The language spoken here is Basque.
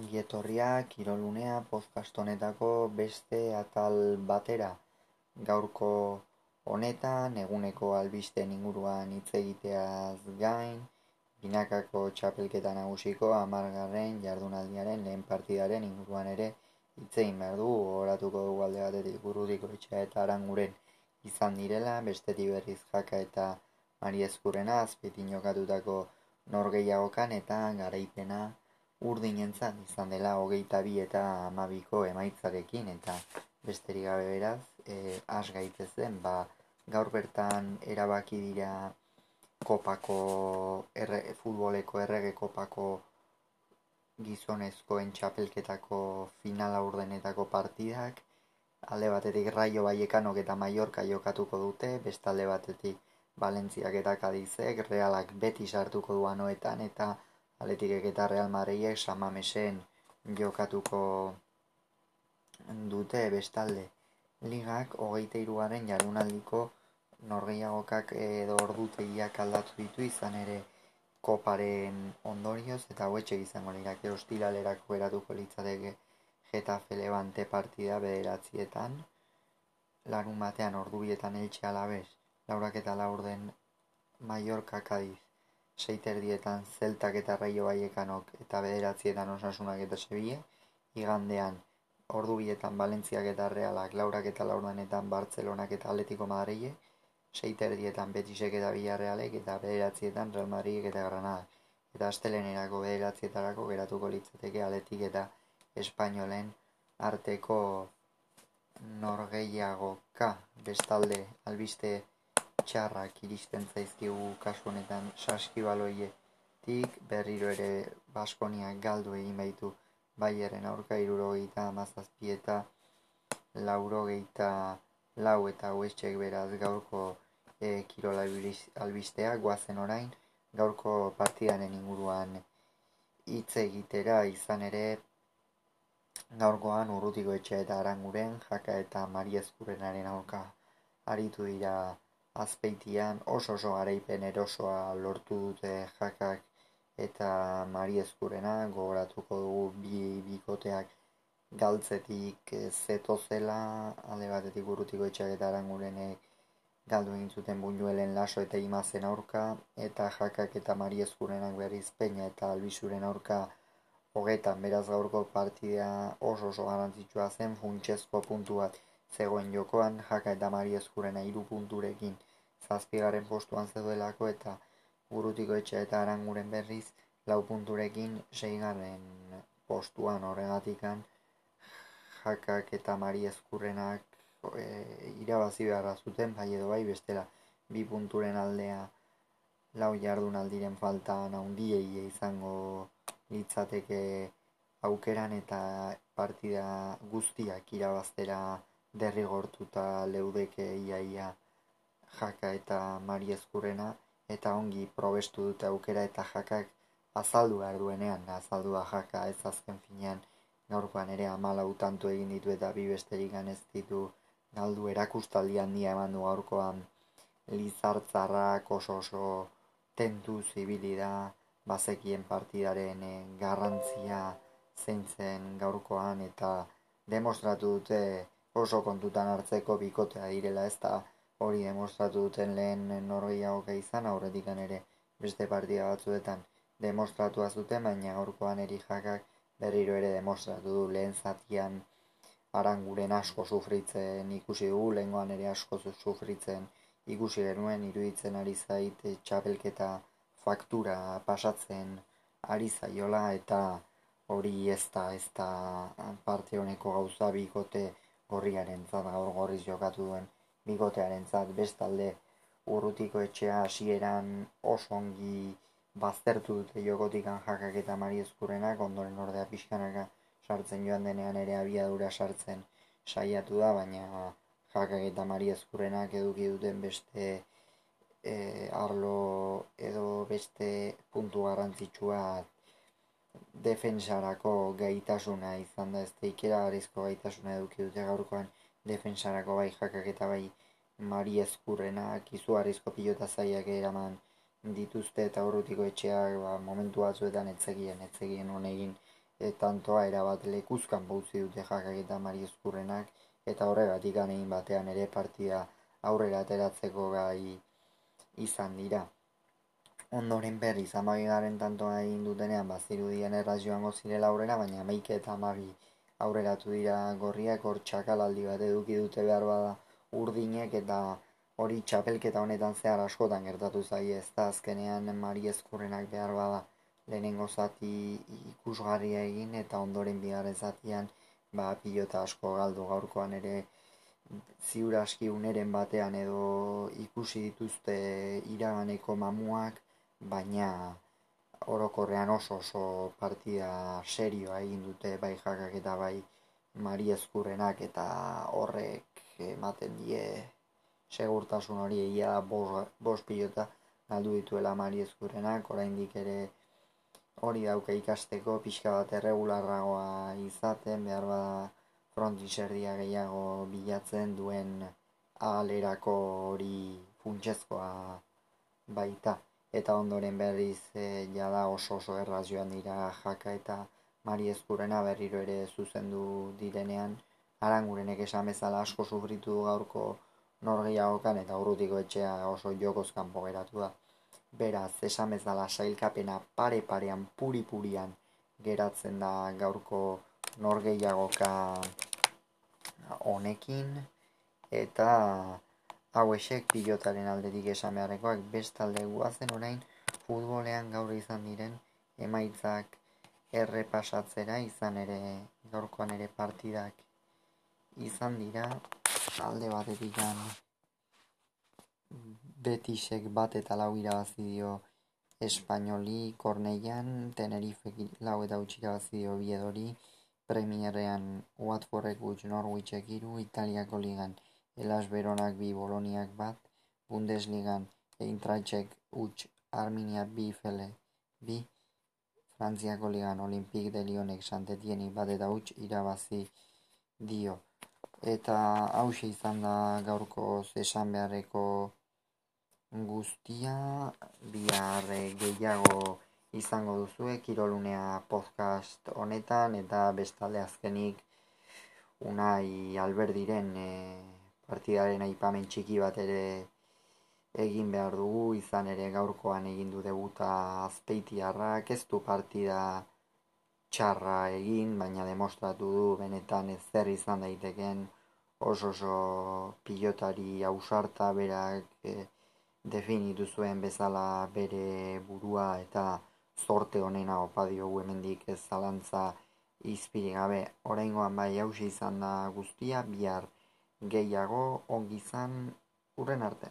Ongi etorriak kirolunea podcast honetako beste atal batera. Gaurko honetan eguneko albisten inguruan hitz egiteaz gain, binakako txapelketa nagusiko amargarren jardunaldiaren lehen partidaren inguruan ere hitz egin behar du, oratuko dugu alde batetik burudiko etxea eta aranguren izan direla, bestetik berriz jaka eta Mari Ezkurrena azpetin jokatutako norgeiagokan eta garaipena urdinentzat izan dela hogeita bi eta amabiko emaitzarekin eta besterik gabe beraz, e, as gaitezen, ba, gaur bertan erabaki dira kopako, erre, futboleko errege kopako gizonezkoen txapelketako finala urdenetako partidak, alde batetik raio baiekanok eta Mallorca jokatuko dute, beste alde batetik Valentziak eta Kadizek, realak beti sartuko duanoetan eta Aletikek eta Real Madridek samamesen jokatuko dute bestalde. Ligak hogeita iruaren jardunaldiko norgeiagokak edo ordutegiak aldatu ditu izan ere koparen ondorioz eta hauetxe izango lirak hostilalerako eratuko litzateke Getafe Levante partida bederatzietan. Larun batean ordubietan eltxe alabez laurak eta laurden Mallorca Cadiz seiterdietan zeltak eta raio baiekanok eta bederatzietan osasunak eta sebie, igandean ordu bietan Valentziak eta Realak, laurak eta laurdanetan Bartzelonak eta Atletico Madrile, seiterdietan Betisek eta Villarrealek eta bederatzietan Real Madridek eta Granada. Eta astelenerako bederatzietarako geratuko litzateke Atletik eta Espainolen arteko norgeiagoka bestalde albiste txarrak iristen zaizkigu kasu honetan saskibaloietik berriro ere Baskonia galdu egin baitu Baieren aurka irurogeita amazazpi eta laurogeita lau eta huestxek beraz gaurko e, kirola albistea guazen orain gaurko partidaren inguruan hitz egitera izan ere gaurkoan urrutiko etxe eta aranguren jaka eta mariezkurenaren aurka aritu dira azpeitian oso oso garaipen erosoa lortu dute jakak eta mari ezkurena gogoratuko dugu bi bikoteak galtzetik zeto zela alde batetik urrutiko etxeak eta arangurenek galdu egin zuten buñuelen laso eta imazen aurka eta jakak eta mari ezkurenak berriz peina eta albisuren aurka. Hogetan beraz gaurko partidea oso oso garantzitsua zen funtsezko puntu bat zegoen jokoan jaka eta mari eskurena iru punturekin zazpigaren postuan zeduelako eta burutiko etxe eta aranguren berriz lau punturekin seigarren postuan. Horregatikan jakak eta mari eskurrenak e, irabazi beharra zuten bai edo bai bestela bi punturen aldea lau jardun aldiren falta naundiei izango litzateke aukeran eta partida guztiak irabaztera derrigortuta leudeke iaia jaka eta mari ezkurrena eta ongi probestu dute aukera eta jakak azaldu behar duenean azaldua jaka ez azken finean. Gaurkoan ere amala utantu egin ditu eta bi besterik ez ditu galdu. Erakustaldi handia eman du gaurkoan. Lizartzarrak oso oso tentu zibili da bazekien partidaren eh, garrantzia zein zen gaurkoan eta demostratu dute oso kontutan hartzeko bikotea direla ez da hori demostratu duten lehen norgeiagoka izan aurretik ere beste partida batzuetan demostratu azuten, baina gaurkoan jakak berriro ere demostratu du lehen zatian aranguren asko sufritzen ikusi dugu, lehengoan ere asko sufritzen ikusi genuen iruditzen ari zait txapelketa faktura pasatzen ari zaiola eta hori ez da ez da parte honeko gauza bikote gorriaren zat, gaur gorriz jokatu duen bigotearen zat, bestalde urrutiko etxea hasieran oso ongi baztertu dute jokotikan jakak eta mari ezkurrenak, ondoren ordea pixkanaka sartzen joan denean ere abiadura sartzen saiatu da, baina jakak eta mari ezkurrenak eduki duten beste e, arlo edo beste puntu garrantzitsua defensarako gaitasuna izan da ez teikera garizko gaitasuna eduki dute gaurkoan defensarako bai jakak eta bai mari ezkurrenak izugarrizko pilota zaiak eraman dituzte eta horretiko etxeak ba, momentu batzuetan etzegien, etzegien honegin e, tantoa erabat lekuzkan bautzi dute jakak eta Mari Eskurrenak, eta horregatik ganein batean ere partida aurrera ateratzeko gai izan dira. Ondoren berriz, amagi garen tantoa egin dutenean, bazirudien erraz joango zirela aurrera, baina meike eta amagi aurreratu dira gorriak, hor txakalaldi bat eduki dute behar bada urdinek, eta hori txapelketa honetan zehar askotan gertatu zaie, ez da azkenean Mari Eskurrenak behar bada lehenengo zati ikusgarria egin, eta ondoren bigarren zatian, ba, pilota asko galdu gaurkoan ere ziur aski uneren batean edo ikusi dituzte iraganeko mamuak, baina orokorrean oso oso partida serioa egin dute bai jakak eta bai Mari Ezkurrenak eta horrek ematen die segurtasun hori egia bos, bos pilota galdu dituela Mari Ezkurrenak, oraindik ere hori dauka ikasteko pixka bat erregularragoa izaten, behar bada frontiserdia gehiago bilatzen duen alerako hori funtsezkoa baita. Eta ondoren berriz e, jada oso oso erraz joan dira jaka eta Mari Ezkurrena berriro ere zuzendu direnean arangurenek esan bezala asko sufritu gaurko norgehiagokan eta urrutiko etxea oso jokoz kanpo geratu da. Beraz, esan bezala sailkapena pare-parean, puri-purian geratzen da gaurko norgeiagoka honekin. Eta hau esek pilotaren aldetik esan beharrekoak bestalde guazen orain futbolean gaur izan diren emaitzak errepasatzera izan ere gaurkoan ere partidak izan dira. Alde batetik Betisek bat eta lau irabazi dio Espainoli, Korneian, Tenerife lau eta utxik irabazi dio Biedori, Premierrean Watfordek gutx Norwichek iru, Italiako ligan Elas Beronak bi Boloniak bat, Bundesligan Eintrachek utx Arminia bi Fele bi, Frantziako ligan Olimpik de Lionek Santetieni bat eta utx irabazi dio. Eta hause izan da gaurko esan beharreko guztia bihar gehiago izango duzue kirolunea podcast honetan eta bestalde azkenik unai alberdiren e, partidaren aipamen txiki bat ere egin behar dugu izan ere gaurkoan egin du debuta azpeitiarrak ez du partida txarra egin baina demostratu du benetan ez zer izan daiteken oso oso pilotari ausarta berak e, definitu zuen bezala bere burua eta zorte honena opa diogu hemendik ez zalantza izpiri gabe. Oraingoan bai hausi izan da guztia, bihar gehiago ongizan urren arte.